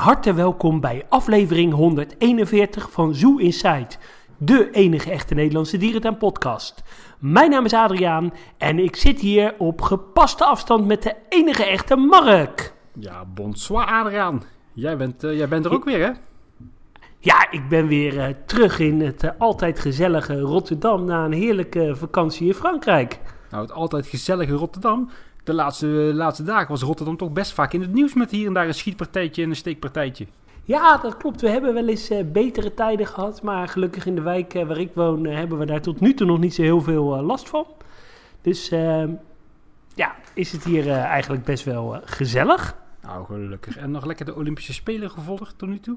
harte welkom bij aflevering 141 van Zoo Inside, de enige echte Nederlandse dierentuin podcast. Mijn naam is Adriaan en ik zit hier op gepaste afstand met de enige echte Mark. Ja, bonsoir Adriaan. Jij bent, eh, jij bent er ook weer, hè? Ja, ik ben weer eh, terug in het eh, altijd gezellige Rotterdam na een heerlijke vakantie in Frankrijk. Nou, het altijd gezellige Rotterdam. De laatste, laatste dagen was Rotterdam toch best vaak in het nieuws met hier en daar een schietpartijtje en een steekpartijtje. Ja, dat klopt. We hebben wel eens eh, betere tijden gehad, maar gelukkig in de wijk eh, waar ik woon eh, hebben we daar tot nu toe nog niet zo heel veel eh, last van. Dus ehm, ja, is het hier eh, eigenlijk best wel eh, gezellig. Nou, gelukkig. En nog lekker de Olympische Spelen gevolgd tot nu toe?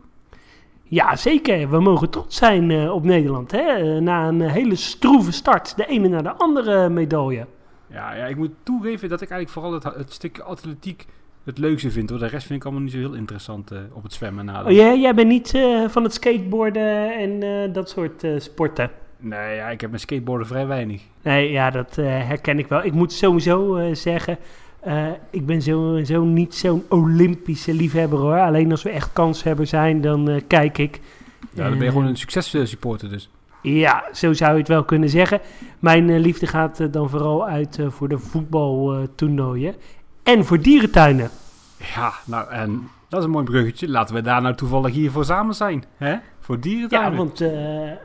Ja, zeker. We mogen trots zijn eh, op Nederland. Hè? Eh, na een hele stroeve start, de ene naar de andere medaille. Ja, ja, ik moet toegeven dat ik eigenlijk vooral het, het stukje atletiek het leukste vind. Hoor. De rest vind ik allemaal niet zo heel interessant eh, op het zwemmen. Oh, jij, jij bent niet eh, van het skateboarden en eh, dat soort sporten? Nee, ja, ik heb met skateboarden vrij weinig. Nee, ja, dat herken ik wel. Ik moet sowieso zeggen, ik ben sowieso niet zo'n Olympische liefhebber hoor. Alleen als we echt kanshebber zijn, dan kijk ik. Ja, dan ben je gewoon een successupporter dus. Ja, zo zou je het wel kunnen zeggen. Mijn eh, liefde gaat eh, dan vooral uit eh, voor de voetbaltoernooien en voor dierentuinen. Ja, nou, en dat is een mooi bruggetje. Laten we daar nou toevallig hier voor samen zijn. Hè? Voor dierentuinen. Ja, want eh,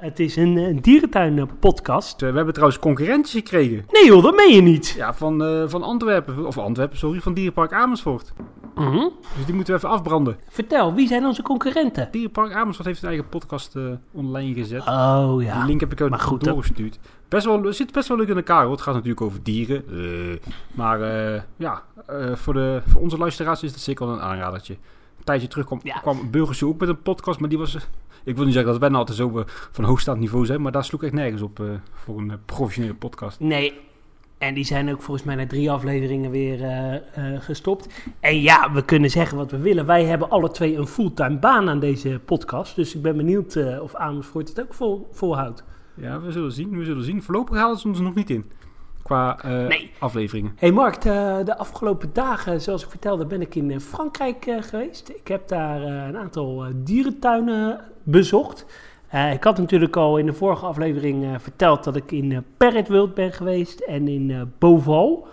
het is een, een dierentuinen-podcast. Eh, We hebben trouwens concurrentie gekregen. Nee joh, dat meen je niet. Ja, van, eh, van Antwerpen. Of Antwerpen, sorry. Van Dierenpark Amersfoort. Mhm. Dus die moeten we even afbranden. Vertel, wie zijn onze concurrenten? Dierenpark Amersfoort heeft een eigen podcast online gezet. Oh Die ja. link heb ik ook goed, dat- doorgestuurd. Best wel, het zit best wel leuk in elkaar hoor. Het gaat natuurlijk over dieren. maar ja, voor, de, voor onze luisteraars is het zeker wel een aanradertje. Tijdje terug kwam, Ja. kwam Burgers ook met een podcast. Maar die was... ik wil niet zeggen dat wij nou altijd zo eh, van hoogstaand niveau zijn. Maar daar sloeg echt nergens op eh, voor een eh, professionele podcast. Nee. En die zijn ook volgens mij na drie afleveringen weer gestopt. En ja, we kunnen zeggen wat we willen. Wij hebben alle twee een fulltime baan aan deze podcast. Dus ik ben benieuwd eh, of Amersfoort het ook vol, volhoudt. Ja, we zullen zien. We zullen zien. Voorlopig halen ze ons nog niet in. Qua eh, Nee. afleveringen. Hey Mark, de, de afgelopen dagen, zoals ik vertelde, ben ik in eh, Frankrijk eh, geweest. Ik heb daar eh, een aantal eh, dierentuinen bezocht. Eh, ik had natuurlijk al in de vorige aflevering eh, verteld dat ik in uh, Parrotworld ben geweest en in eh Beauval.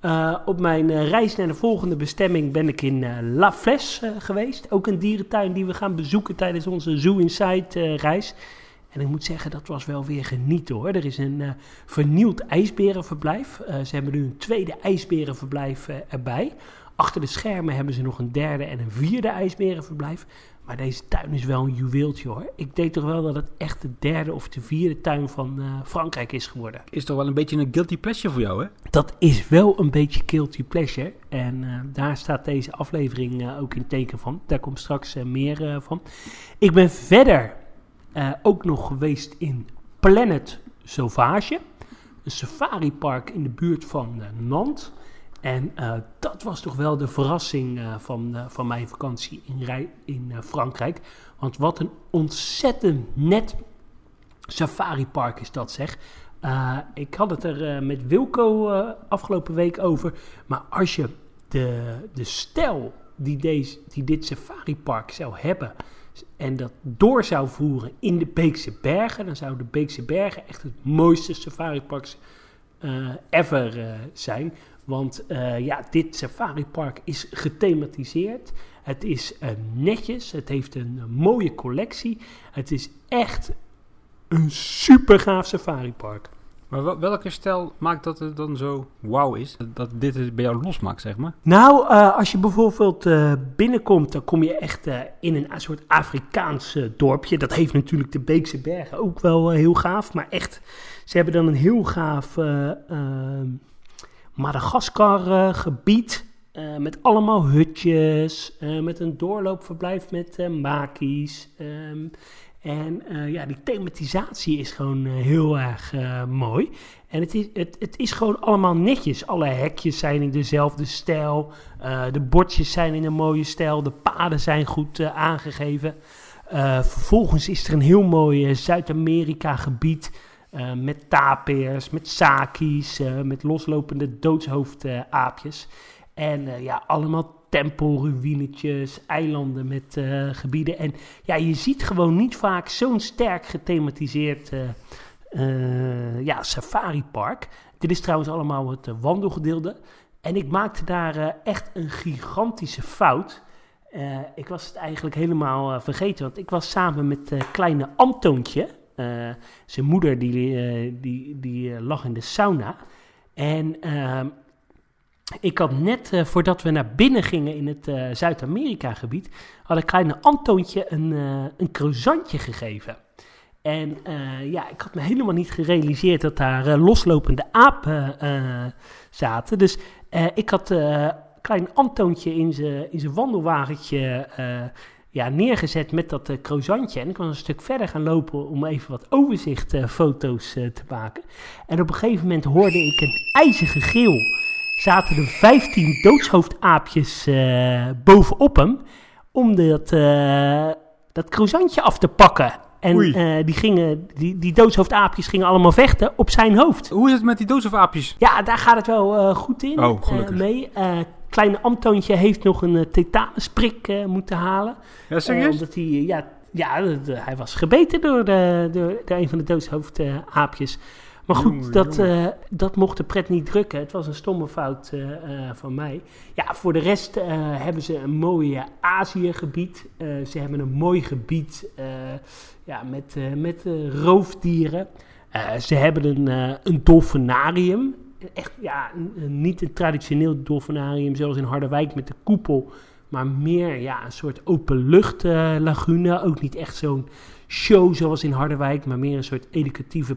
Eh, op mijn eh, reis naar de volgende bestemming ben ik in eh, La Flèche geweest. Ook een dierentuin die we gaan bezoeken tijdens onze Zoo Inside eh, reis. En ik moet zeggen, dat was wel weer genieten hoor. Er is een eh, vernieuwd ijsberenverblijf. Eh, ze hebben nu een tweede ijsberenverblijf eh, erbij. Achter de schermen hebben ze nog een derde en een vierde ijsberenverblijf. Maar deze tuin is wel een juweeltje hoor. Ik denk toch wel dat het echt de derde of de vierde tuin van Frankrijk is geworden. Is toch wel een beetje een guilty pleasure voor jou, hè? Dat is wel een beetje guilty pleasure. En daar staat deze aflevering ook in teken van. Daar komt straks meer van. Ik ben verder eh, ook nog geweest in Planet Sauvage. Een safaripark in de buurt van eh, Nantes. En eh, dat was toch wel de verrassing van, van mijn vakantie in, in Frankrijk. Want wat een ontzettend net safaripark is dat zeg. Uh, ik had het er uh, met Wilco uh, afgelopen week over. Maar als je de, de stijl die, deze, die dit safaripark zou hebben. En dat door zou voeren in de Beekse Bergen. dan zouden de Beekse Bergen echt het mooiste safaripark uh, ever zijn. Want ja, dit safaripark is gethematiseerd. Het is netjes. Het heeft een mooie collectie. Het is echt een super gaaf safaripark. Maar welke stijl maakt dat het dan zo wauw is? Dat dit het bij jou losmaakt, zeg maar? Nou, uh, als je bijvoorbeeld uh, binnenkomt, dan kom je echt uh, in een soort Afrikaans dorpje. Dat heeft natuurlijk de Beekse Bergen ook wel heel gaaf. Maar echt, ze hebben dan een heel gaaf Madagaskar gebied. met allemaal hutjes, met een doorloopverblijf met makies. Um, en uh, ja, die thematisatie is gewoon uh, heel erg uh, mooi. En het is, het, het is gewoon allemaal netjes. Alle hekjes zijn in dezelfde stijl. de bordjes zijn in een mooie stijl. De paden zijn goed aangegeven. vervolgens is er een heel mooi Zuid-Amerika gebied. met tapirs, met saki's, met loslopende doodshoofdaapjes. en ja, allemaal tempelruïnetjes, eilanden met eh, gebieden. En ja, je ziet gewoon niet vaak zo'n sterk gethematiseerd eh, ja, safaripark. Dit is trouwens allemaal het wandelgedeelte. En ik maakte daar echt een gigantische fout. Ik was het eigenlijk helemaal vergeten, want ik was samen met eh, kleine Antoontje. Zijn moeder die, die, die lag in de sauna. En ehm, ik had net, eh, voordat we naar binnen gingen in het eh, Zuid-Amerika-gebied, had ik kleine Antoontje een, eh, een croissantje gegeven. En ja, ik had me helemaal niet gerealiseerd dat daar loslopende apen zaten. Dus ik had klein Antoontje in zijn wandelwagentje ja, neergezet met dat eh, croissantje. En ik was een stuk verder gaan lopen om even wat overzichtfoto's te maken. En op een gegeven moment hoorde ik een ijzige geel. Zaten er 15 doodshoofdaapjes eh, bovenop hem om dat, eh, dat croissantje af te pakken. En eh, die, gingen, die, die doodshoofdaapjes gingen allemaal vechten op zijn hoofd. Hoe is het met die doodshoofdaapjes? Ja, daar gaat het wel goed in Oh, gelukkig. mee. Kleine Antoontje heeft nog een uh, tetanusprik moeten halen. Ja, serieus? omdat hij, ja, ja hij was gebeten door, de, door, door een van de doodshoofdaapjes. Maar goed, Jongen, dat, jongen. eh, dat mocht de pret niet drukken. Het was een stomme fout eh, eh, van mij. Ja, voor de rest hebben ze een mooi Aziëgebied. Ze hebben een mooi gebied ja, met, met roofdieren. Ze hebben een, een dolfinarium. Echt, ja, een- niet een traditioneel dolfinarium zoals in Harderwijk met de koepel. Maar meer ja, een soort openlucht lagune. Ook niet echt zo'n show zoals in Harderwijk, maar meer een soort educatieve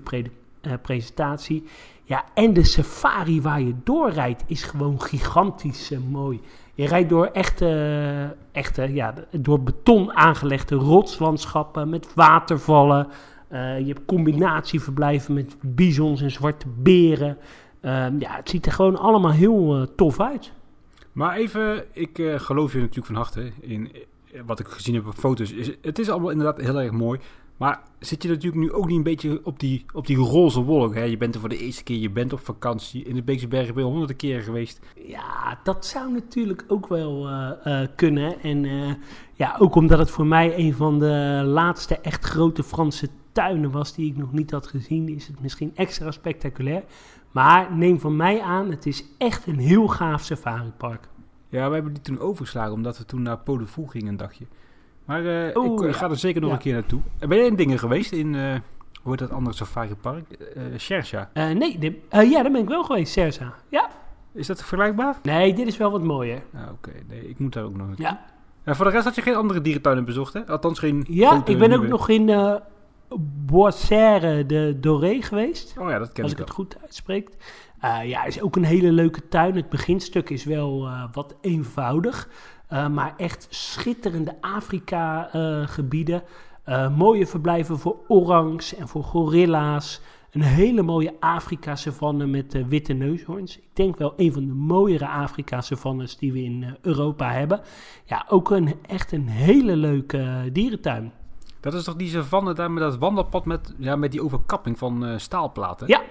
eh, presentatie. Ja, en de safari waar je doorrijdt is gewoon gigantisch eh, mooi. Je rijdt door echte, echte ja, door beton aangelegde rotslandschappen met watervallen. Eh, je hebt combinatieverblijven met bizons en zwarte beren. Ehm, ja, het ziet er gewoon allemaal heel eh, tof uit. Maar even, ik eh, geloof je natuurlijk van harte in eh, wat ik gezien heb op foto's. Het is allemaal inderdaad heel erg mooi. Maar zit je natuurlijk nu ook niet een beetje op die, op die roze wolk? Hè? Je bent er voor de eerste keer, je bent op vakantie. In de Beekse Bergen ben je honderden keren geweest. Ja, dat zou natuurlijk ook wel eh, eh, kunnen. En eh, ja, ook omdat het voor mij een van de laatste echt grote Franse tuinen was die ik nog niet had gezien, is het misschien extra spectaculair. Maar neem van mij aan, het is echt een heel gaaf safaripark. Ja, we hebben die toen overgeslagen omdat we toen naar Podevoel gingen een dagje. Maar eh, Oeh, ik eh, ga er zeker nog een keer naartoe. En Ben jij in dingen geweest in, eh, hoe heet dat andere safaripark? Eh Shersha. Eh, nee, eh, ja, daar ben ik wel geweest, Sersa. Ja, Is dat vergelijkbaar? nee, dit is wel wat mooier. Ah, Oké, nee, ik moet daar ook nog naartoe. Ja, En voor de rest had je geen andere dierentuinen bezocht, hè? Althans geen ja grote, ik ben ook nog in eh Boissère de Doré geweest. Oh ja, dat ken als ik ik het goed uitspreek. Eh, ja, is ook een hele leuke tuin. Het beginstuk is wel eh, wat eenvoudig. Eh, maar echt schitterende Afrika-gebieden. mooie verblijven voor orangs en voor gorilla's. Een hele mooie Afrika-savanne met eh, witte neushoorns. Ik denk wel een van de mooiere Afrika-savannes die we in eh, Europa hebben. Ja, ook een, echt een hele leuke eh, dierentuin. Dat is toch die savanne daar met dat wandelpad met, ja, met die overkapping van eh, staalplaten? Ja,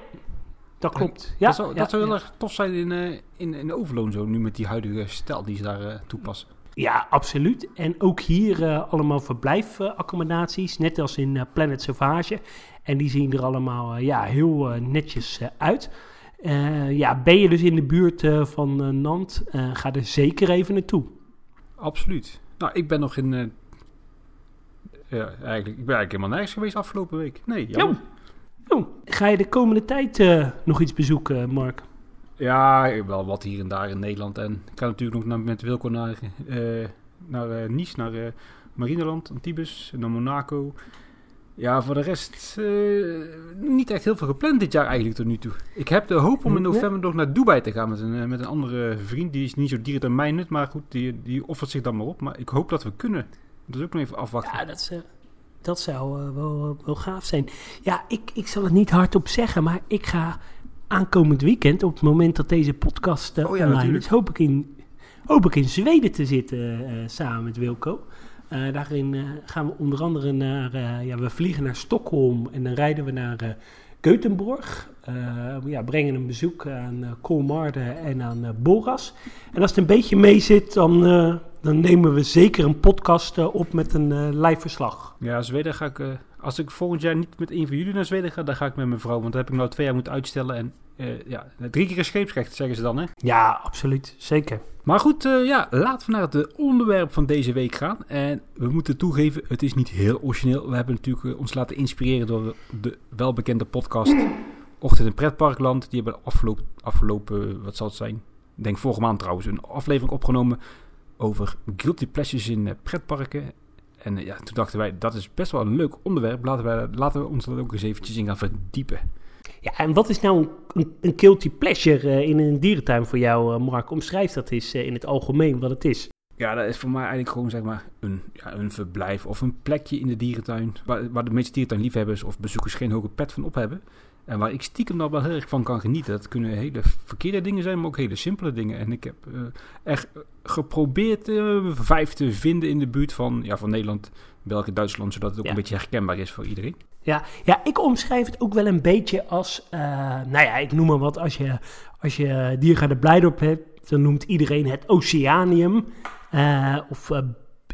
dat klopt. Ja, dat zou, ja, dat zou heel erg tof zijn in, eh, in, in Overloon zo, nu met die huidige stijl die ze daar eh, toepassen. Ja, absoluut. En ook hier eh, allemaal verblijfaccommodaties, net als in Planet Sauvage. En die zien er allemaal ja, heel netjes uit. Ja, ben je dus in de buurt van Nant, ga er zeker even naartoe. Absoluut. Nou, ik ben nog in... ja, eigenlijk, ik ben eigenlijk helemaal nergens geweest afgelopen week. Nee, jammer. Oh, ga je de komende tijd eh, nog iets bezoeken, Mark? Ja, wel wat hier en daar in Nederland. En ik ga natuurlijk nog naar, met Wilco naar, eh, naar eh, Nice, naar eh Marineland, Antibes, naar Monaco. Ja, voor de rest eh, niet echt heel veel gepland dit jaar eigenlijk tot nu toe. Ik heb de hoop om in november nog naar Dubai te gaan met een, eh, met een andere vriend. Die is niet zo dierend aan mij net, maar goed, die, die offert zich dan maar op. Maar ik hoop dat we kunnen. Dat is ook nog even afwachten. Ja, dat, is, eh, dat zou eh, wel, wel gaaf zijn. Ja, ik, ik zal het niet hardop zeggen, maar ik ga aankomend weekend, op het moment dat deze podcast eh, Oh ja, online natuurlijk. is, hoop ik, in, hoop ik in Zweden te zitten eh, samen met Wilco. Eh, daarin gaan we onder andere naar, ja, we vliegen naar Stockholm en dan rijden we naar Göteborg. eh, ja, brengen een bezoek aan uh, Kolmarde en aan uh, Boras. En als het een beetje mee zit, dan, dan nemen we zeker een podcast op met een live verslag. Ja, Zweden ga ik... als ik volgend jaar niet met een van jullie naar Zweden ga, dan ga ik met mijn vrouw. Want dat heb ik nou twee jaar moeten uitstellen. En ja, drie keer scheepsrecht, zeggen ze dan, hè? Ja, absoluut. Zeker. Maar goed, ja, laten we naar het onderwerp van deze week gaan. En we moeten toegeven, het is niet heel origineel. We hebben natuurlijk ons laten inspireren door de welbekende podcast Ochtend in Pretparkland. Die hebben afgelopen, afgelopen, wat zal het zijn? Ik denk vorige maand trouwens, een aflevering opgenomen over guilty pleasures in pretparken. En ja, toen dachten wij, dat is best wel een leuk onderwerp. Laten we, laten we ons er ook eens eventjes in gaan verdiepen. Ja, en wat is nou een, een guilty pleasure in een dierentuin voor jou, Mark? Omschrijf dat eens in het algemeen wat het is. Ja, dat is voor mij eigenlijk gewoon zeg maar een, ja, een verblijf of een plekje in de dierentuin. Waar, waar de meeste dierentuinliefhebbers of bezoekers geen hoge pet van op hebben. En waar ik stiekem nog wel heel erg van kan genieten. Dat kunnen hele verkeerde dingen zijn, maar ook hele simpele dingen. En ik heb uh, echt geprobeerd uh, vijf te vinden in de buurt van, ja, van Nederland, België, Duitsland. Zodat het ook een beetje herkenbaar is voor iedereen. Ja, ja, ik omschrijf het ook wel een beetje als, uh, nou ja, ik noem maar wat. Als je, als je Diergaarde Blijdorp hebt, dan noemt iedereen het Oceanium. of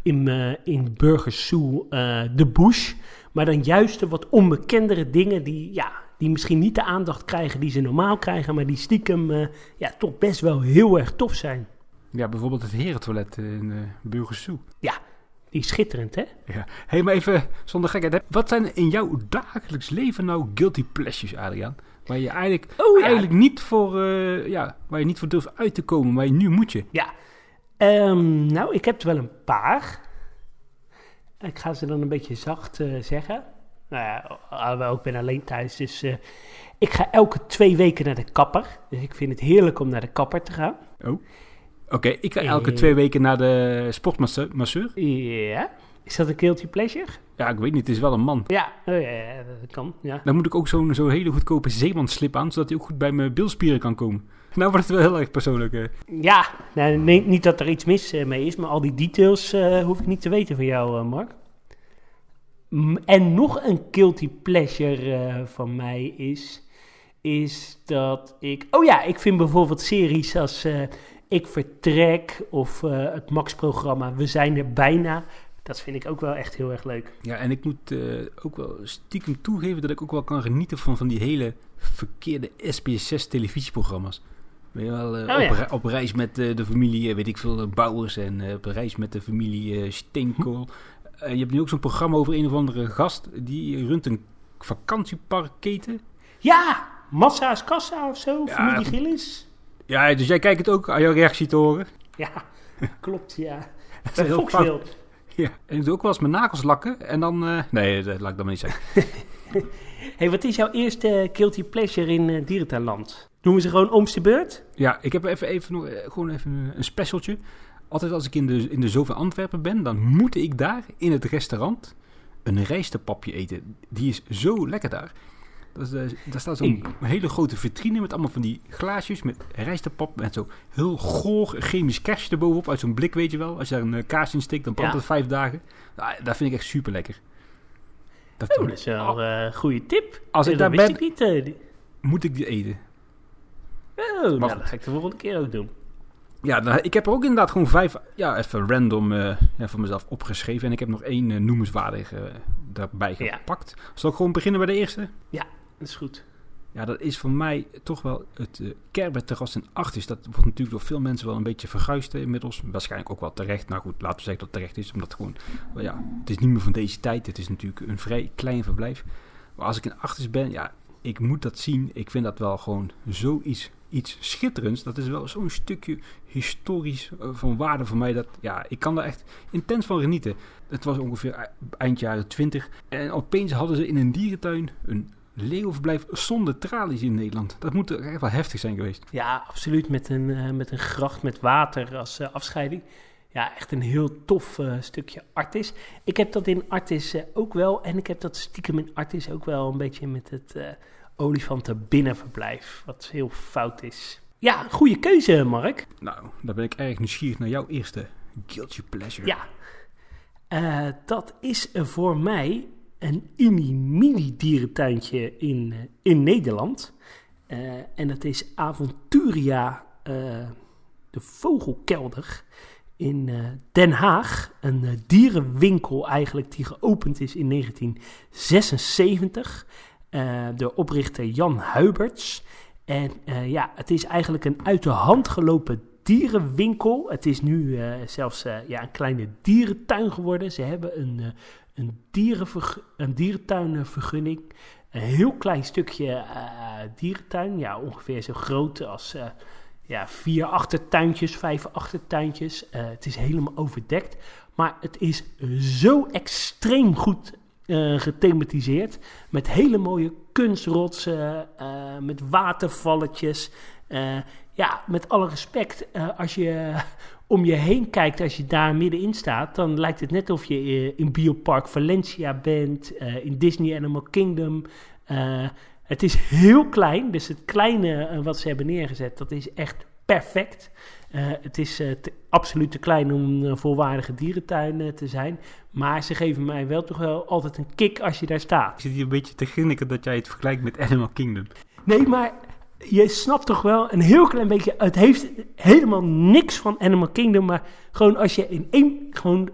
in, in Burgers Zoo de Bush. Maar dan juist de wat onbekendere dingen die, ja, die misschien niet de aandacht krijgen die ze normaal krijgen, maar die stiekem uh, ja, toch best wel heel erg tof zijn. Ja, bijvoorbeeld het herentoilet in uh, Burgersoe. Ja, die is schitterend, hè? Ja. hey, maar even zonder gekheid. Wat zijn in jouw dagelijks leven nou guilty pleasures, Adriaan? Waar je eigenlijk, oh, ja. eigenlijk niet voor, uh, ja, waar je niet voor durft uit te komen, maar je nu moet je. Ja, um, nou, ik heb er wel een paar. Ik ga ze dan een beetje zacht uh, zeggen. Nou ja, alhoewel ik ben alleen thuis, dus uh, ik ga elke twee weken naar de kapper. Dus ik vind het heerlijk om naar de kapper te gaan. Oh, oké. Okay, ik ga elke twee weken naar de sportmasseur. Ja, is dat een guilty pleasure? Ja, ik weet niet, het is wel een man. Ja, oh, ja dat kan, ja. Dan moet ik ook zo'n zo hele goedkope zeemanslip aan, zodat hij ook goed bij mijn bilspieren kan komen. Nou wordt het wel heel erg persoonlijk. Uh. Ja, nou, nee, niet dat er iets mis mee is, maar al die details uh, hoef ik niet te weten van jou, Mark. En nog een guilty pleasure uh, van mij is, is dat ik... Oh ja, ik vind bijvoorbeeld series als uh, Ik Vertrek of uh, het Max-programma We Zijn Er Bijna. Dat vind ik ook wel echt heel erg leuk. Ja, en ik moet ook wel stiekem toegeven dat ik ook wel kan genieten van, van die hele verkeerde SBS6 televisieprogramma's. Ben je wel oh, op, reis met de familie, weet ik veel, Bouwers en op reis met de familie Steenkool. Uh, je hebt nu ook zo'n programma over een of andere gast. Die runt een vakantieparkketen. Ja, Massa's Kassa of zo. Ja, familie Gillis. Ja, dus jij kijkt het ook aan jouw reactie te horen. Ja, klopt, ja. Dat is heel. Ja, en ik doe ook wel eens mijn nagels lakken. En dan... Uh, nee, dat laat ik dan maar niet zeggen. hey, wat is jouw eerste guilty pleasure in uh, Dierentuinland? Noemen ze gewoon Oomste Beurt? Ja, ik heb even, even, nog, gewoon even een specialtje altijd als ik in de, in de Zove Antwerpen ben, dan moet ik daar in het restaurant een rijstepapje eten. Die is zo lekker daar. Dat is, uh, daar staat zo'n hele grote vitrine met allemaal van die glaasjes met rijstepap. Met zo heel goor chemisch kerstje erbovenop uit zo'n blik, weet je wel. Als je daar een uh, kaas in stikt, dan brandt het vijf dagen. Nou, dat vind ik echt super lekker. Dat, oh, dat is wel een uh, goede tip. Als ik daar ben, ik niet, moet ik die eten. Oh, nou, dat ga ik de volgende keer ook doen. Ja, ik heb er ook inderdaad gewoon vijf, ja, even random uh, ja, voor mezelf opgeschreven. En ik heb nog één uh, noemenswaardige uh, daarbij gepakt. Ja. Zal ik gewoon beginnen bij de eerste? Ja, dat is goed. Ja, dat is voor mij toch wel het uh, Kerberterras in Achtis. Dat wordt natuurlijk door veel mensen wel een beetje verguisd inmiddels. Waarschijnlijk ook wel terecht. Nou goed, laten we zeggen dat het terecht is. Omdat het gewoon, ja, het is niet meer van deze tijd. Het is natuurlijk een vrij klein verblijf. Maar als ik in Achtis ben, ja, ik moet dat zien. Ik vind dat wel gewoon zoiets iets schitterends. Dat is wel zo'n stukje historisch eh, van waarde voor mij. Dat, ja, ik kan daar echt intens van genieten. Het was ongeveer eind jaren 20. En opeens hadden ze in een dierentuin een leeuwverblijf zonder tralies in Nederland. Dat moet echt wel heftig zijn geweest. Ja, absoluut. Met een, uh, met een gracht met water als uh, afscheiding. Ja, echt een heel tof stukje Artis. Ik heb dat in Artis ook wel. En ik heb dat stiekem in Artis ook wel een beetje met het olifanten binnenverblijf. Wat heel fout is. Ja, goede keuze, Mark. Nou, dan ben ik erg nieuwsgierig naar jouw eerste guilty pleasure. Ja, uh, dat is voor mij een mini-mini dierentuintje in, in Nederland. en dat is Aventuria, de vogelkelder in Den Haag. Een dierenwinkel eigenlijk die geopend is in 1976. De oprichter Jan Huiberts. En ja, het is eigenlijk een uit de hand gelopen dierenwinkel. Het is nu zelfs ja, een kleine dierentuin geworden. Ze hebben een, een, een dierentuinvergunning. Een heel klein stukje dierentuin. Ja, ongeveer zo groot als ja, vier achtertuintjes, vijf achtertuintjes. Uh, het is helemaal overdekt. Maar het is zo extreem goed gethematiseerd. Met hele mooie kunstrotsen, met watervalletjes. ja, met alle respect, als je om je heen kijkt, als je daar middenin staat, dan lijkt het net of je eh, in Biopark Valencia bent, in Disney Animal Kingdom. Het is heel klein, dus het kleine wat ze hebben neergezet, dat is echt perfect. Het is te, absoluut te klein om een volwaardige dierentuin te zijn. Maar ze geven mij wel toch wel altijd een kick als je daar staat. Ik zit hier een beetje te grinniken dat jij het vergelijkt met Animal Kingdom. Nee, maar je snapt toch wel een heel klein beetje. Het heeft helemaal niks van Animal Kingdom. Maar gewoon als je in één. Gewoon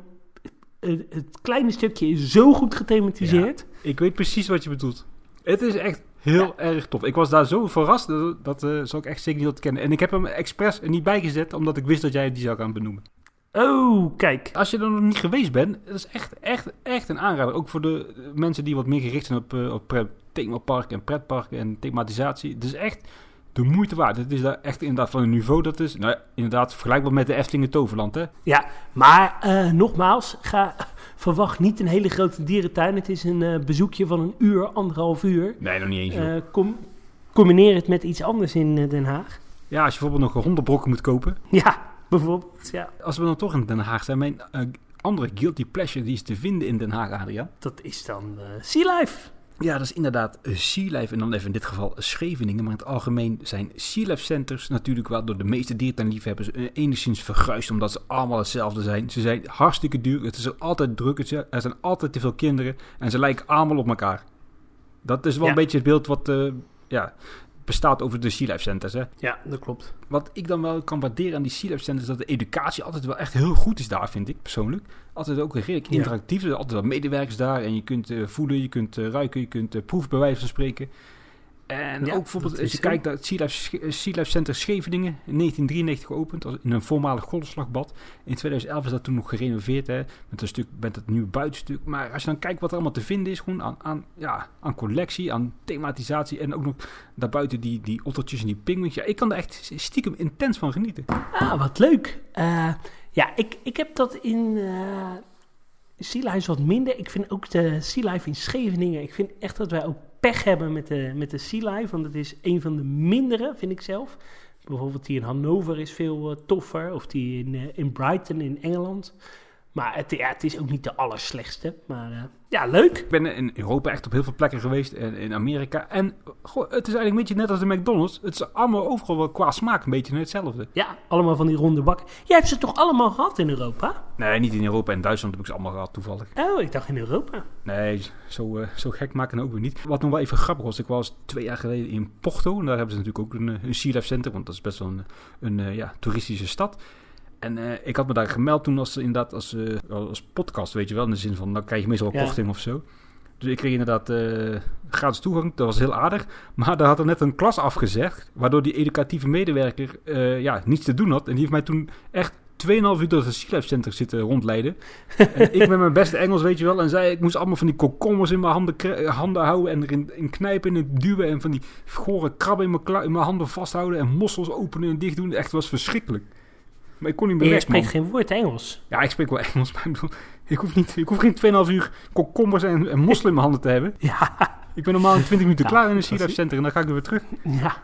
het, kleine stukje is zo goed gethematiseerd. ik weet precies wat je bedoelt. Het is echt heel erg tof. Ik was daar zo verrast. Dat, dat uh, zou ik echt zeker niet kennen. En ik heb hem expres er niet bijgezet. Omdat ik wist dat jij die zou gaan benoemen. Oh, kijk. Als je er nog niet geweest bent, dat is echt, echt, echt een aanrader. Ook voor de mensen die wat meer gericht zijn op, uh, op themaparken en pretparken en thematisatie. Het is echt de moeite waard. Het is daar echt inderdaad van een niveau dat is, nou, inderdaad vergelijkbaar met de Efteling Toverland, hè? Ja, maar uh, nogmaals, ga, verwacht niet een hele grote dierentuin. Het is een uh, bezoekje van een uur, anderhalf uur. Nee, nog niet eens. Uh, com combineer het met iets anders in Den Haag. Ja, als je bijvoorbeeld nog hondenbrokken moet kopen. Ja, bijvoorbeeld, ja. Als we dan toch in Den Haag zijn, mijn andere guilty pleasure die is te vinden in Den Haag, Adriaan. Dat is dan Sea Life. Ja, dat is inderdaad Sea Life en dan even in dit geval Scheveningen. Maar in het algemeen zijn Sea Life Centers natuurlijk wel door de meeste diertuinliefhebbers enigszins verguisd. Omdat ze allemaal hetzelfde zijn. Ze zijn hartstikke duur, het is er altijd druk, er zijn altijd te veel kinderen en ze lijken allemaal op elkaar. Dat is wel een beetje het beeld wat uh, ja, bestaat over de Sea Life Centers. Hè? Ja, dat klopt. Wat ik dan wel kan waarderen aan die Sea Life Centers... is dat de educatie altijd wel echt heel goed is daar, vind ik persoonlijk. Altijd ook redelijk interactief. Er zijn altijd wel medewerkers daar. En je kunt uh, voelen, je kunt uh, ruiken, je kunt wijze van spreken. En ook bijvoorbeeld als je kijkt naar het Sea Life, sea Life Center Scheveningen, in 1993 geopend, in een voormalig golfslagbad. In 2011 is dat toen nog gerenoveerd, hè, met een stuk, met het nieuwe buitenstuk. Maar als je dan kijkt wat er allemaal te vinden is, gewoon aan, aan, ja, aan collectie, aan thematisatie en ook nog daarbuiten die, die ottertjes en die pinguïns. Ja, ik kan er echt stiekem intens van genieten. Ah, wat leuk. Uh, ja, ik, ik heb dat in... Uh... Sea Life wat minder. Ik vind ook de Sea Life in Scheveningen. Ik vind echt dat wij ook pech hebben met de, met de Sea Life. Want het is een van de mindere, vind ik zelf. Bijvoorbeeld die in Hannover is veel uh, toffer. Of die in, uh, in Brighton in Engeland. Maar het, ja, het is ook niet de allerslechtste. Maar uh, ja, leuk. Ik ben in Europa echt op heel veel plekken geweest. En in Amerika. En goh, het is eigenlijk een beetje net als de McDonald's. Het is allemaal overal wel qua smaak een beetje hetzelfde. Ja, allemaal van die ronde bakken. Jij hebt ze toch allemaal gehad in Europa? Nee, niet in Europa. In Duitsland heb ik ze allemaal gehad toevallig. Oh, ik dacht in Europa. Nee, zo, uh, zo gek maken ook weer niet. Wat nog wel even grappig was. Ik was twee jaar geleden in Porto. En daar hebben ze natuurlijk ook een, een Sea Life Center. Want dat is best wel een, een uh, ja, toeristische stad. En uh, ik had me daar gemeld toen als, inderdaad als, uh, als podcast, weet je wel. In de zin van, dan krijg je meestal een korting of zo. Dus ik kreeg inderdaad uh, gratis toegang. Dat was heel aardig. Maar daar had er net een klas afgezegd. Waardoor die educatieve medewerker ja, niets te doen had. En die heeft mij toen echt 2,5 uur door het Sea Center zitten rondleiden. en ik met mijn beste Engels, weet je wel. En zei, ik moest allemaal van die kokommers in mijn handen, handen houden. En erin in knijpen en duwen. En van die gore krabben in mijn, in mijn handen vasthouden. En mossels openen en dicht doen. Echt was verschrikkelijk. Maar ik kon niet meer Je spreekt geen woord Engels. Ja, ik spreek wel Engels, maar ik, bedoel, ik hoef, niet, ik hoef geen 2,5 uur kokommers en, en mossel in mijn handen te hebben. Ja. Ik ben normaal in 20 minuten klaar in een Sea Center en dan ga ik weer terug. Ja.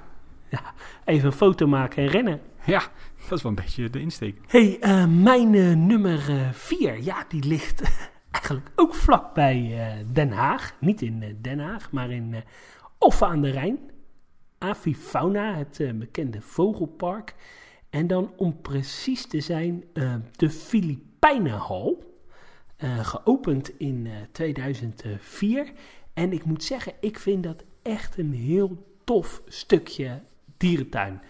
ja. Even een foto maken en rennen. Ja, dat is wel een beetje de insteek. hey, uh, mijn uh, nummer 4, uh, ja, die ligt eigenlijk ook vlak bij Den Haag. Niet in Den Haag, maar in Offa aan de Rijn. Avifauna, het bekende vogelpark. En dan om precies te zijn, uh, de Filipijnenhal. Uh, geopend in uh, 2004. En ik moet zeggen, ik vind dat echt een heel tof stukje dierentuin.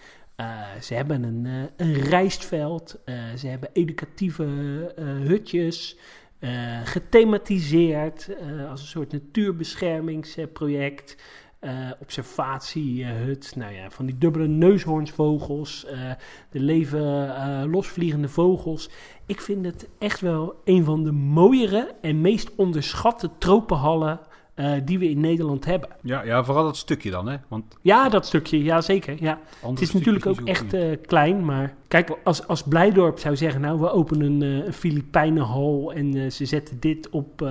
Ze hebben een, een rijstveld, ze hebben educatieve hutjes, gethematiseerd als een soort natuurbeschermingsproject. Observatiehut, nou ja, van die dubbele neushoornsvogels, de leven losvliegende vogels. Ik vind het echt wel een van de mooiere en meest onderschatte tropenhallen uh, die we in Nederland hebben. Ja, ja, vooral dat stukje dan, hè? Want ja, dat stukje, ja zeker. Ja. Het is natuurlijk ook echt uh, klein, maar kijk, als, als Blijdorp zou zeggen, nou, we openen een, uh, een Filipijnenhal en ze zetten dit op,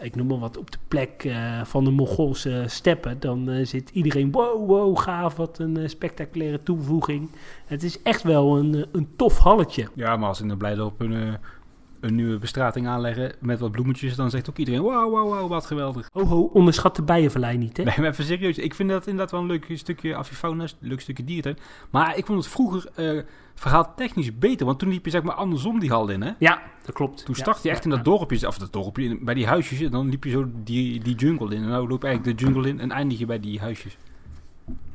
ik noem maar wat, op de plek van de Mongoolse steppen, dan zit iedereen, wow, wow, gaaf, wat een spectaculaire toevoeging. Het is echt wel een, een tof halletje. Ja, maar als in de Blijdorp een een nieuwe bestrating aanleggen met wat bloemetjes, dan zegt ook iedereen: Wauw, wauw, wauw, wat geweldig. Ho, ho, onderschat de bijenverlei niet, hè? Nee, maar even serieus. Ik vind dat inderdaad wel een leuk stukje avifauna, een leuk stukje dierentuin. Maar ik vond het vroeger uh, verhaal technisch beter, want toen liep je zeg maar andersom die hal in, hè? Ja, dat klopt. Toen start je echt in dat dorpje, of dat dorpje, bij die huisjes, en dan liep je zo die, die jungle in. En nou loop je eigenlijk de jungle in en eindig je bij die huisjes.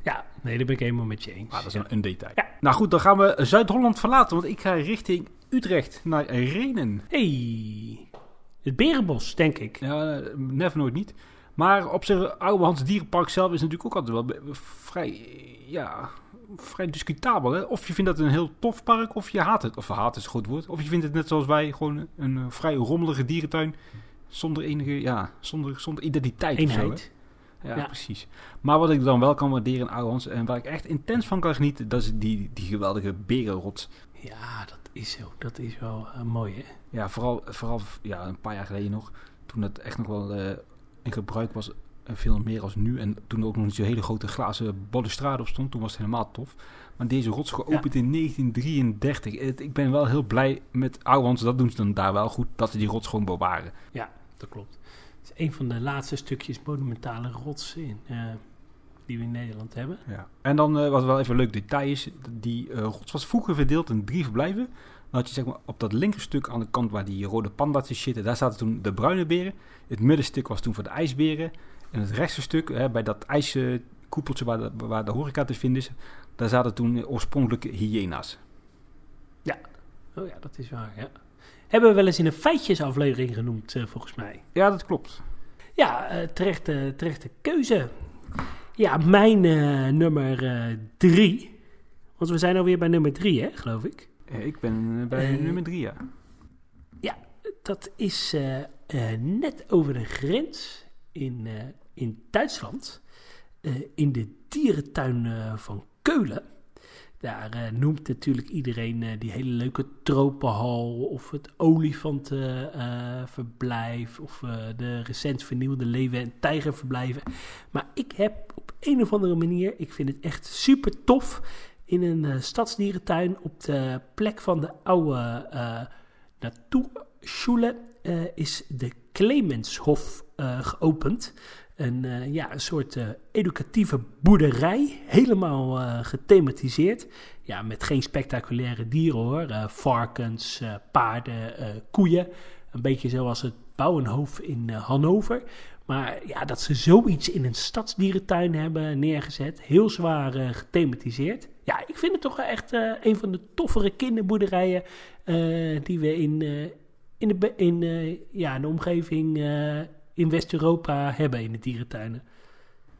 Ja, nee, daar ben ik helemaal met je eens. Ah, dat is een, een detail. Ja. Nou goed, dan gaan we Zuid-Holland verlaten, want ik ga richting Utrecht naar Renen. Hey, het Berenbos, denk ik. Ja, never nooit niet. Maar op zijn Oude Dierenpark zelf is natuurlijk ook altijd wel vrij, ja, vrij discutabel. Hè? Of je vindt dat een heel tof park, of je haat het. Of haat is een goed woord. Of je vindt het net zoals wij, gewoon een vrij rommelige dierentuin. Zonder enige, ja, zonder, zonder identiteit Eenheid. Ja, ja, precies. Maar wat ik dan wel kan waarderen in Ouwehans en waar ik echt intens van kan genieten, dat is die, die geweldige berenrots. Ja, dat is zo. Dat is wel uh, mooi, hè? Ja, vooral, vooral ja, een paar jaar geleden nog, toen het echt nog wel uh, in gebruik was, uh, veel meer als nu. En toen er ook nog niet zo'n hele grote glazen balustrade op stond, toen was het helemaal tof. Maar deze rots geopend ja. in 1933. ik ben wel heel blij met Ouwehans, dat doen ze dan daar wel goed, dat ze die rots gewoon bewaren. Ja, dat klopt. Is een van de laatste stukjes monumentale rots in, uh, die we in Nederland hebben. Ja. En dan uh, wat wel even een leuk detail is, die uh, rots was vroeger verdeeld in drie verblijven. Dan had je zeg maar op dat linkerstuk aan de kant waar die rode panda's zitten, daar zaten toen de bruine beren. Het middenstuk was toen voor de ijsberen. En het rechtse stuk, hè, bij dat ijskoepeltje waar de, waar de horeca te vinden is, daar zaten toen oorspronkelijke hyena's. Ja, oh ja, dat is waar, ja. Hebben we wel eens in een feitjesaflevering genoemd, uh, volgens mij. Ja, dat klopt. Ja, uh, terechte, terechte keuze. Ja, mijn uh, nummer drie. Want we zijn alweer bij nummer drie, hè, geloof ik. ik ben bij nummer drie, ja. Ja, dat is net over de grens in, in Duitsland. in de dierentuin van Keulen. Daar uh, noemt natuurlijk iedereen uh, die hele leuke tropenhal of het olifantenverblijf uh, of de recent vernieuwde leeuwen- en tijgerverblijven. Maar ik heb op een of andere manier, ik vind het echt super tof, in een stadsdierentuin op de plek van de oude Natuurschule is de Clemenshof geopend. Een, uh, ja, een soort uh, educatieve boerderij, helemaal uh, gethematiseerd. Ja, met geen spectaculaire dieren hoor. varkens, paarden, koeien. Een beetje zoals het Bouwenhof in Hannover. Maar ja, dat ze zoiets in een stadsdierentuin hebben neergezet. Heel zwaar gethematiseerd. Ja, ik vind het toch echt een van de toffere kinderboerderijen die we in, in, de, in, ja, de omgeving in West-Europa hebben in de dierentuinen.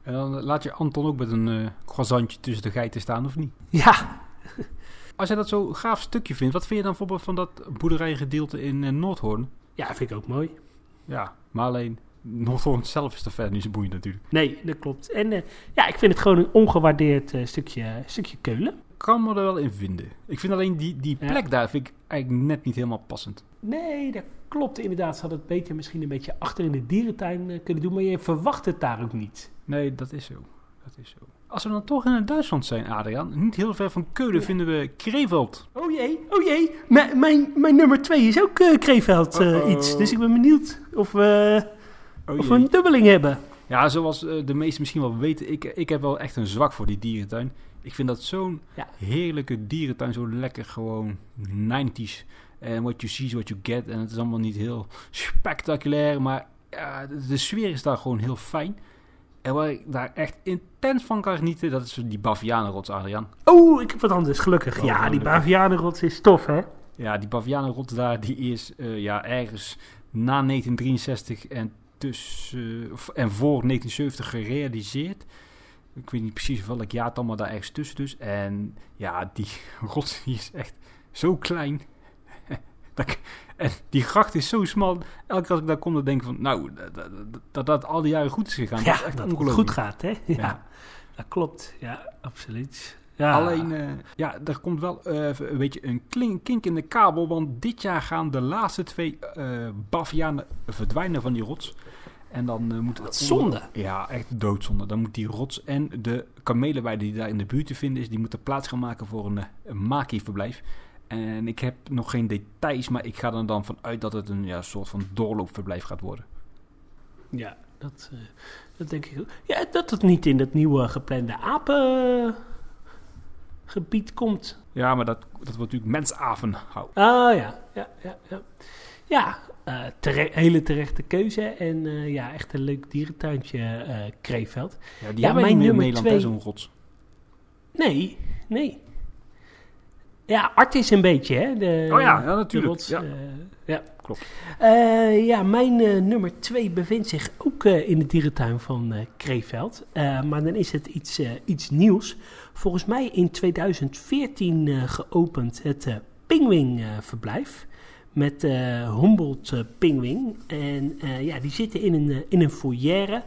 En dan laat je Anton ook met een uh, croissantje tussen de geiten staan, of niet? Ja. Als jij dat zo'n gaaf stukje vindt, wat vind je dan bijvoorbeeld van dat boerderijgedeelte in uh, Noordhoorn? Ja, vind ik ook mooi. Ja, maar alleen Noordhoorn zelf is er verder niet zo boeiend natuurlijk. Nee, dat klopt. En uh, ja, ik vind het gewoon een ongewaardeerd stukje, stukje Keulen. Kan me er wel in vinden. Ik vind alleen die, die plek ja. daar vind ik eigenlijk net niet helemaal passend. Nee, dat klopt inderdaad. Ze hadden het beter misschien een beetje achter in de dierentuin uh, kunnen doen, maar je verwacht het daar ook niet. Nee, dat is zo. Dat is zo. Als we dan toch in Duitsland zijn, Adriaan, niet heel ver van Keulen ja. vinden we Kreveld. Oh jee, oh jee. M mijn, mijn nummer twee is ook uh, Kreveld uh, oh oh. iets. Dus ik ben benieuwd of we, oh of we een dubbeling hebben. Ja, zoals de meesten misschien wel weten, ik, ik heb wel echt een zwak voor die dierentuin. Ik vind dat zo'n ja. heerlijke dierentuin, zo lekker gewoon 90s. En what you see is what you get. En het is allemaal niet heel spectaculair, maar ja, de, sfeer is daar gewoon heel fijn. En waar ik daar echt intens van kan genieten, dat is die Bavianenrots, Adriaan. Oh, ik heb wat anders, gelukkig. Oh, ja, die. Bavianenrots is tof, hè? Ja, die Bavianenrots daar, die is eh, ja, ergens na 1963 en, tussen, en voor 1970 gerealiseerd. Ik weet niet precies welk jaar het allemaal daar ergens tussen dus. En ja, die rots die is echt zo klein. Dat en die gracht is zo smal. Elke keer als ik daar kom, dan denk ik van... Nou, dat dat, al die jaren goed is gegaan. dat is Ja, echt dat het goed gaat, hè? Ja, Ja. dat klopt. Ja, absoluut. Ja. Alleen, eh, ja, er komt wel eh, even een beetje een klink, kink in de kabel. Want dit jaar gaan de laatste twee eh bavianen verdwijnen van die rots. En dan eh, moet Wat zonde. Ja, echt doodzonde. Dan moet die rots en de kamelenweide die daar in de buurt te vinden is... die moeten plaats gaan maken voor een, eh, een maki-verblijf. En ik heb nog geen details, maar ik ga er dan vanuit dat het een ja, soort van doorloopverblijf gaat worden. Ja, dat, eh, dat denk ik ook. Ja, dat het niet in dat nieuwe geplande apengebied komt. Ja, maar dat, dat wordt natuurlijk mensavenhout. Ah ja, ja, ja. Ja, ja eh, tere- hele terechte keuze. En eh, ja, echt een leuk dierentuintje, eh Kreeveld. Ja, die Ja, hebben we mijn niet in nummer Nederland, twee- zo'n rots. Nee, nee. Ja, Art is een beetje, hè? De, Oh ja, ja, natuurlijk. rots, Ja. ja. Klopt. Ja, mijn nummer 2 bevindt zich ook in de dierentuin van Kreeveld. Maar dan is het iets, iets nieuws. Volgens mij in 2014 eh, geopend het Pingwing-verblijf. Met eh Humboldt eh, Pingwing. En eh, ja, die zitten in een, in een foyer.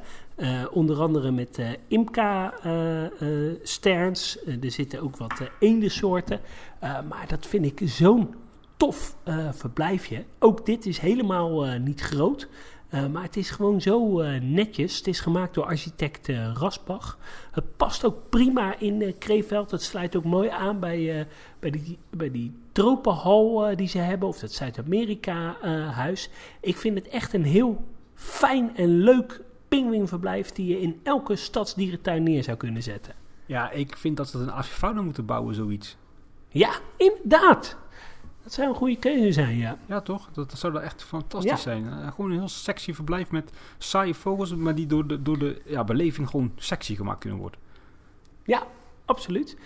onder andere met eh Imca eh, eh, sterns. Eh, er zitten ook wat eendensoorten. Maar dat vind ik zo'n tof verblijfje. Ook dit is helemaal niet groot. maar het is gewoon zo netjes. Het is gemaakt door architect Rasbach. Het past ook prima in Kreeveld. Het sluit ook mooi aan bij, bij, die, bij die tropenhal eh, die ze hebben. Of dat Zuid-Amerika eh, huis. Ik vind het echt een heel fijn en leuk pinguïnverblijf... die je in elke stadsdierentuin neer zou kunnen zetten. Ja, ik vind dat ze een avifauna moeten bouwen, zoiets. Ja, inderdaad. Dat zou een goede keuze zijn, ja. Ja, toch? Dat, dat zou dan echt fantastisch Ja. zijn. Eh, gewoon een heel sexy verblijf met saaie vogels, maar die door de, door de ja, beleving gewoon sexy gemaakt kunnen worden. Ja, absoluut.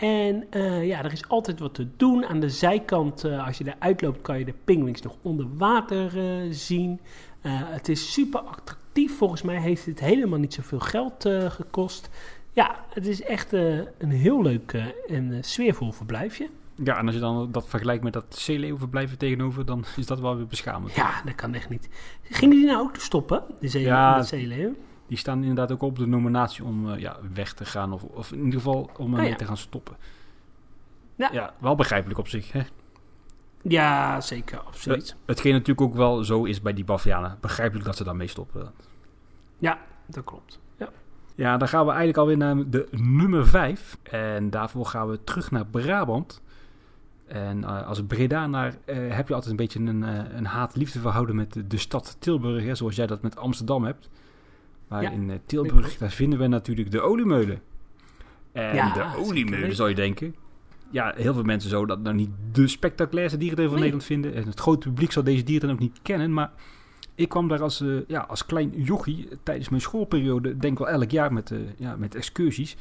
En eh, ja, er is altijd wat te doen. Aan de zijkant, eh, als je eruit loopt, kan je de pinguïns nog onder water eh, zien. Het is super attractief. Volgens mij heeft het helemaal niet zoveel geld gekost. Ja, het is echt een heel leuk en sfeervol verblijfje. Ja, en als je dan dat vergelijkt met dat zeeleeuwenverblijf er tegenover, dan is dat wel weer beschamend. Ja, dat kan echt niet. Gingen die nou ook stoppen, de zee Ja. de zeeleeuw? Die staan inderdaad ook op de nominatie om eh, ja, weg te gaan, of, of in ieder geval om ermee Oh ja. te gaan stoppen. Ja. ja, wel begrijpelijk op zich. Hè? Ja, zeker, absoluut. Hetgeen natuurlijk ook wel zo is bij die Bavianen. Begrijpelijk dat ze daarmee stoppen. Ja, dat klopt. Ja. Ja, dan gaan we eigenlijk alweer naar de nummer 5. En daarvoor gaan we terug naar Brabant. En eh, als Breda naar, eh, heb je altijd een beetje een, eh, een haat-liefde verhouden met de, de stad Tilburg. Hè, zoals jij dat met Amsterdam hebt. Maar Ja, in eh, Tilburg, daar vinden we natuurlijk de oliemeulen. En Ja, de oliemeulen zou je denken. Ja, heel veel mensen zouden dat nou niet de spectaculairste dierentuin van Nee. Nederland vinden. En het grote publiek zou deze dierentuin ook niet kennen. Maar ik kwam daar als, eh, ja, als klein jochie tijdens mijn schoolperiode, denk wel elk jaar met, eh, ja, met excursies.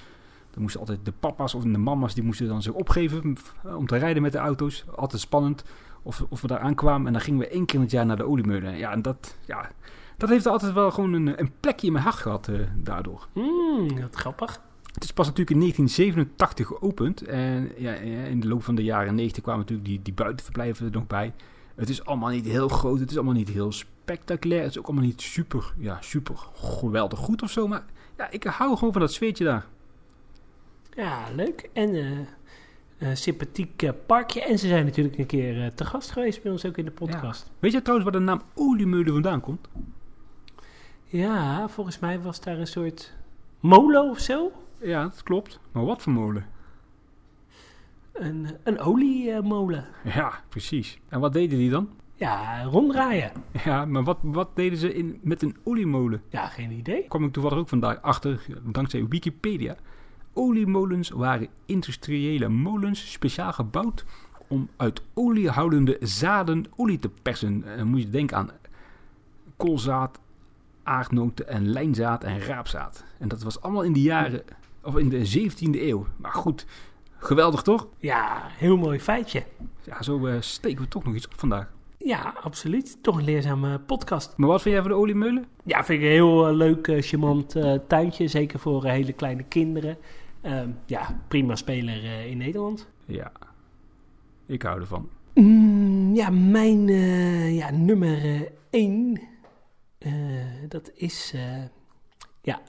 Dan moesten altijd de papa's of de mama's, die moesten dan zich opgeven om te rijden met de auto's. Altijd spannend of, of we daar aankwamen. En dan gingen we één keer in het jaar naar de oliemeulen. Ja, en dat, ja, dat heeft altijd wel gewoon een, een plekje in mijn hart gehad eh, daardoor. Mm, wat grappig. Het is pas natuurlijk in 1987 geopend. En ja, in de loop van de jaren 90 kwamen natuurlijk die, die buitenverblijven er nog bij. Het is allemaal niet heel groot. Het is allemaal niet heel spectaculair. Het is ook allemaal niet super, ja, super geweldig goed of zo. Maar ja, ik hou gewoon van dat sfeertje daar. Ja, leuk. En eh eh, sympathiek parkje. En ze zijn natuurlijk een keer eh, te gast geweest bij ons ook in de podcast. Weet je trouwens waar de naam Oliemeulen vandaan komt? Ja, volgens mij was daar een soort molen of zo. Ja, dat klopt. Maar wat voor molen? Een, een oliemolen. Ja, precies. En wat deden die dan? Ja, ronddraaien. Ja, maar wat, wat deden ze in, met een oliemolen? Ja, geen idee. kwam ik toevallig ook vandaag achter, dankzij Wikipedia. Oliemolens waren industriële molens speciaal gebouwd om uit oliehoudende zaden olie te persen. En dan moet je denken aan koolzaad, aardnoten en lijnzaad en raapzaad. En dat was allemaal in de jaren, of in de 17e eeuw. Maar goed, geweldig toch? Ja, heel mooi feitje. Ja, zo uh, steken we toch nog iets op vandaag. Ja, absoluut. Toch een leerzame podcast. Maar wat vind jij van de oliemeulen? Ja, vind ik een heel uh, leuk, uh, charmant tuintje. Zeker voor hele kleine kinderen. Ehm, ja, prima speler in Nederland. Ja, ik hou ervan. Mm, ja, mijn ja, nummer 1 uh, dat is uh, ja,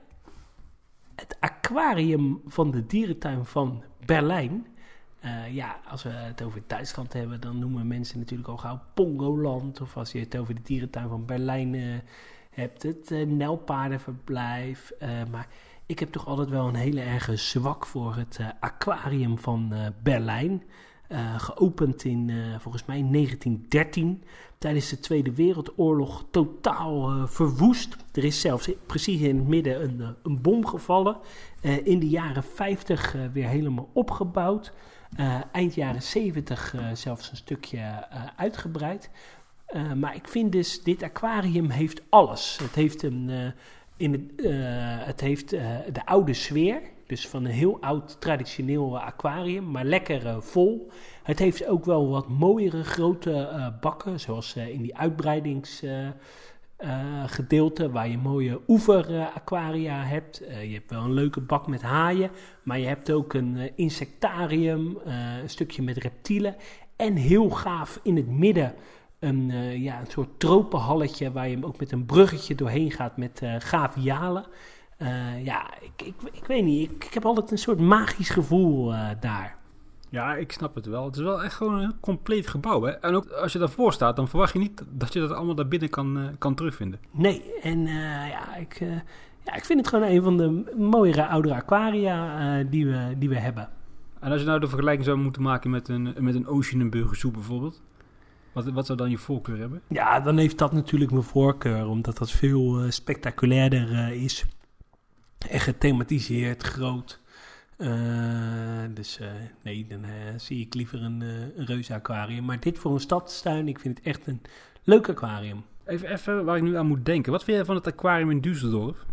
het aquarium van de dierentuin van Berlijn. Uh, ja, als we het over Duitsland hebben, dan noemen mensen natuurlijk al gauw Pongoland. Of als je het over de dierentuin van Berlijn hebt, het Nelpaardenverblijf. maar ik heb toch altijd wel een hele erge zwak voor het aquarium van Berlijn. Uh, geopend in volgens mij 1913. Tijdens de Tweede Wereldoorlog totaal verwoest. Er is zelfs precies in het midden een, een bom gevallen. in de jaren 50 weer helemaal opgebouwd. eind jaren 70 zelfs een stukje uitgebreid. maar ik vind dus, dit aquarium heeft alles. Het heeft, een, in het, het heeft de oude sfeer. Dus van een heel oud traditioneel aquarium, maar lekker uh, vol. Het heeft ook wel wat mooiere grote uh, bakken, zoals uh, in die uitbreidingsgedeelte, waar je mooie oeveraquaria hebt. je hebt wel een leuke bak met haaien, maar je hebt ook een insectarium, een stukje met reptielen. En heel gaaf in het midden een, ja, een soort tropenhalletje waar je ook met een bruggetje doorheen gaat met gavialen. Uh, ja, ik, ik, ik weet niet. Ik, ik, heb altijd een soort magisch gevoel uh, daar. Ja, ik snap het wel. Het is wel echt gewoon een compleet gebouw. Hè? En ook als je daarvoor staat, dan verwacht je niet dat je dat allemaal daar binnen kan, uh, kan terugvinden. Nee, en ja, ik, ja, ik vind het gewoon een van de mooiere oudere aquaria die, we, die we hebben. En als je nou de vergelijking zou moeten maken met een, met een Oceanenburger soep bijvoorbeeld. Wat, wat zou dan je voorkeur hebben? Ja, dan heeft dat natuurlijk mijn voorkeur, omdat dat veel spectaculairder is. En gethematiseerd, groot. Uh, dus nee, dan zie ik liever een, een reuze aquarium. Maar dit voor een stadstuin, ik vind het echt een leuk aquarium. Even, even waar ik nu aan moet denken. Wat vind jij van het aquarium in Düsseldorf?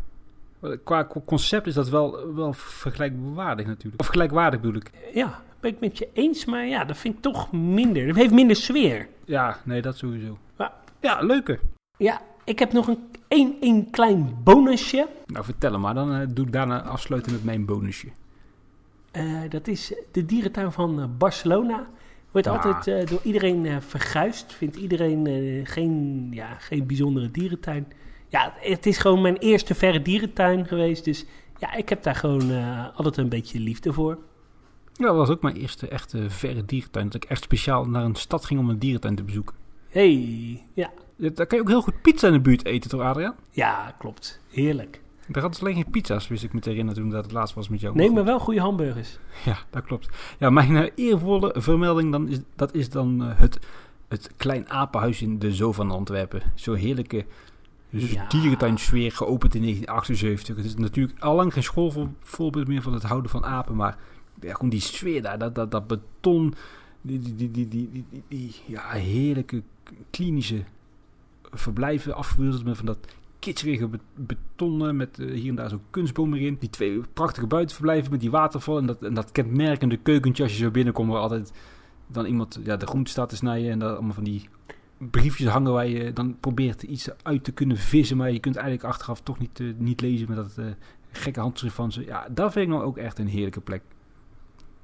Qua concept is dat wel, wel vergelijkbaardig natuurlijk. Of gelijkwaardig bedoel ik. Ja, ben ik met je eens, maar ja, dat vind ik toch minder. Het heeft minder sfeer. Ja, nee, dat sowieso. Ja, ja leuke. Ja, ik heb nog een, een, een klein bonusje. Nou, vertel maar. Dan uh, doe ik daarna afsluiten met mijn bonusje. Uh, dat is de dierentuin van uh, Barcelona. Wordt ja. altijd door iedereen verguisd. Vindt iedereen geen, ja, geen bijzondere dierentuin. Ja, het is gewoon mijn eerste verre dierentuin geweest. Dus ja, ik heb daar gewoon altijd een beetje liefde voor. Ja, dat was ook mijn eerste echte verre dierentuin. Dat ik echt speciaal naar een stad ging om een dierentuin te bezoeken. hey, ja. Daar kan je ook heel goed pizza in de buurt eten, toch Adriaan? Ja, klopt. Heerlijk. Daar hadden ze alleen geen pizza's, wist ik me te herinneren toen dat het laatst was met jou. Nee, maar wel goede hamburgers. Ja, dat klopt. Ja, mijn uh, eervolle vermelding, dan is, dat is dan uh, het, het Klein Apenhuis in de Zoo van Antwerpen. Zo'n heerlijke dus ja. dierentuinsfeer, geopend in 1978. Het is natuurlijk al lang geen schoolvoorbeeld meer van het houden van apen, maar ja, gewoon die sfeer daar, dat, dat, dat beton, die, die, die, die, die, ja, heerlijke klinische verblijven afgewilderd met van dat kitscherige betonnen met uh, hier en daar zo'n kunstboom erin. Die twee prachtige buitenverblijven met die waterval en dat, en dat kenmerkende keukentje als je zo binnenkomt waar altijd dan iemand ja, de groente staat te snijden en dat allemaal van die briefjes hangen waar je dan probeert iets uit te kunnen vissen, maar je kunt eigenlijk achteraf toch niet, uh, niet lezen met dat uh, gekke handschrift van ze. Ja, dat vind ik nou ook echt een heerlijke plek.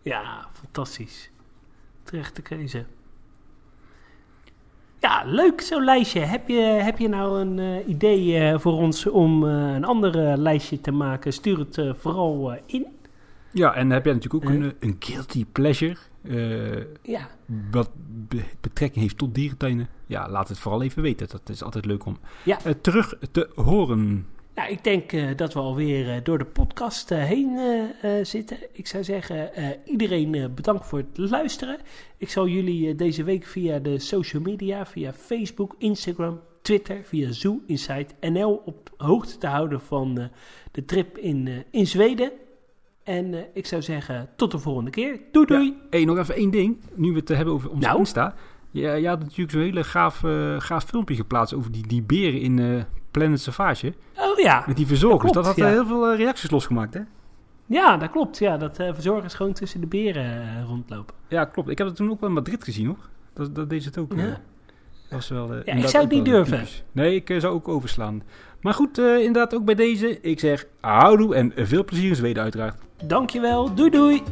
Ja, fantastisch. Terechte keuze. Ja, leuk zo'n lijstje. Heb je, heb je nou een uh, idee uh, voor ons om uh, een ander lijstje te maken? Stuur het vooral in. Ja, en heb jij natuurlijk ook een, een guilty pleasure? ja. Wat be betrekking heeft tot dierentuinen? Ja, laat het vooral even weten. Dat is altijd leuk om ja. terug te horen. Nou, ik denk uh, dat we alweer uh, door de podcast uh, heen zitten. Ik zou zeggen, iedereen bedankt voor het luisteren. Ik zal jullie deze week via de social media, via Facebook, Instagram, Twitter, via Zoo Insight NL op hoogte te houden van de trip in, in Zweden. En ik zou zeggen, tot de volgende keer. Doei doei! Ja, hey, nog even één ding, nu we het hebben over onze nou? Insta. Ja, je had natuurlijk zo'n hele gaaf, gaaf filmpje geplaatst over die, die beren in Planet Savage. Oh ja. Met die verzorgers. klopt, dat had ja. eh, heel veel eh, reacties losgemaakt, hè? Ja, dat klopt. Ja, dat eh, verzorgers gewoon tussen de beren rondlopen. Ja, klopt. Ik heb het toen ook wel in Madrid gezien, hoor. Dat, dat deed ze het ook. Ja. Dat was wel, eh, ik zou het niet durven. typisch. Nee, ik zou ook overslaan. Maar goed, inderdaad ook bij deze. Ik zeg houdoe en veel plezier in Zweden uiteraard. Dankjewel. Doei doei.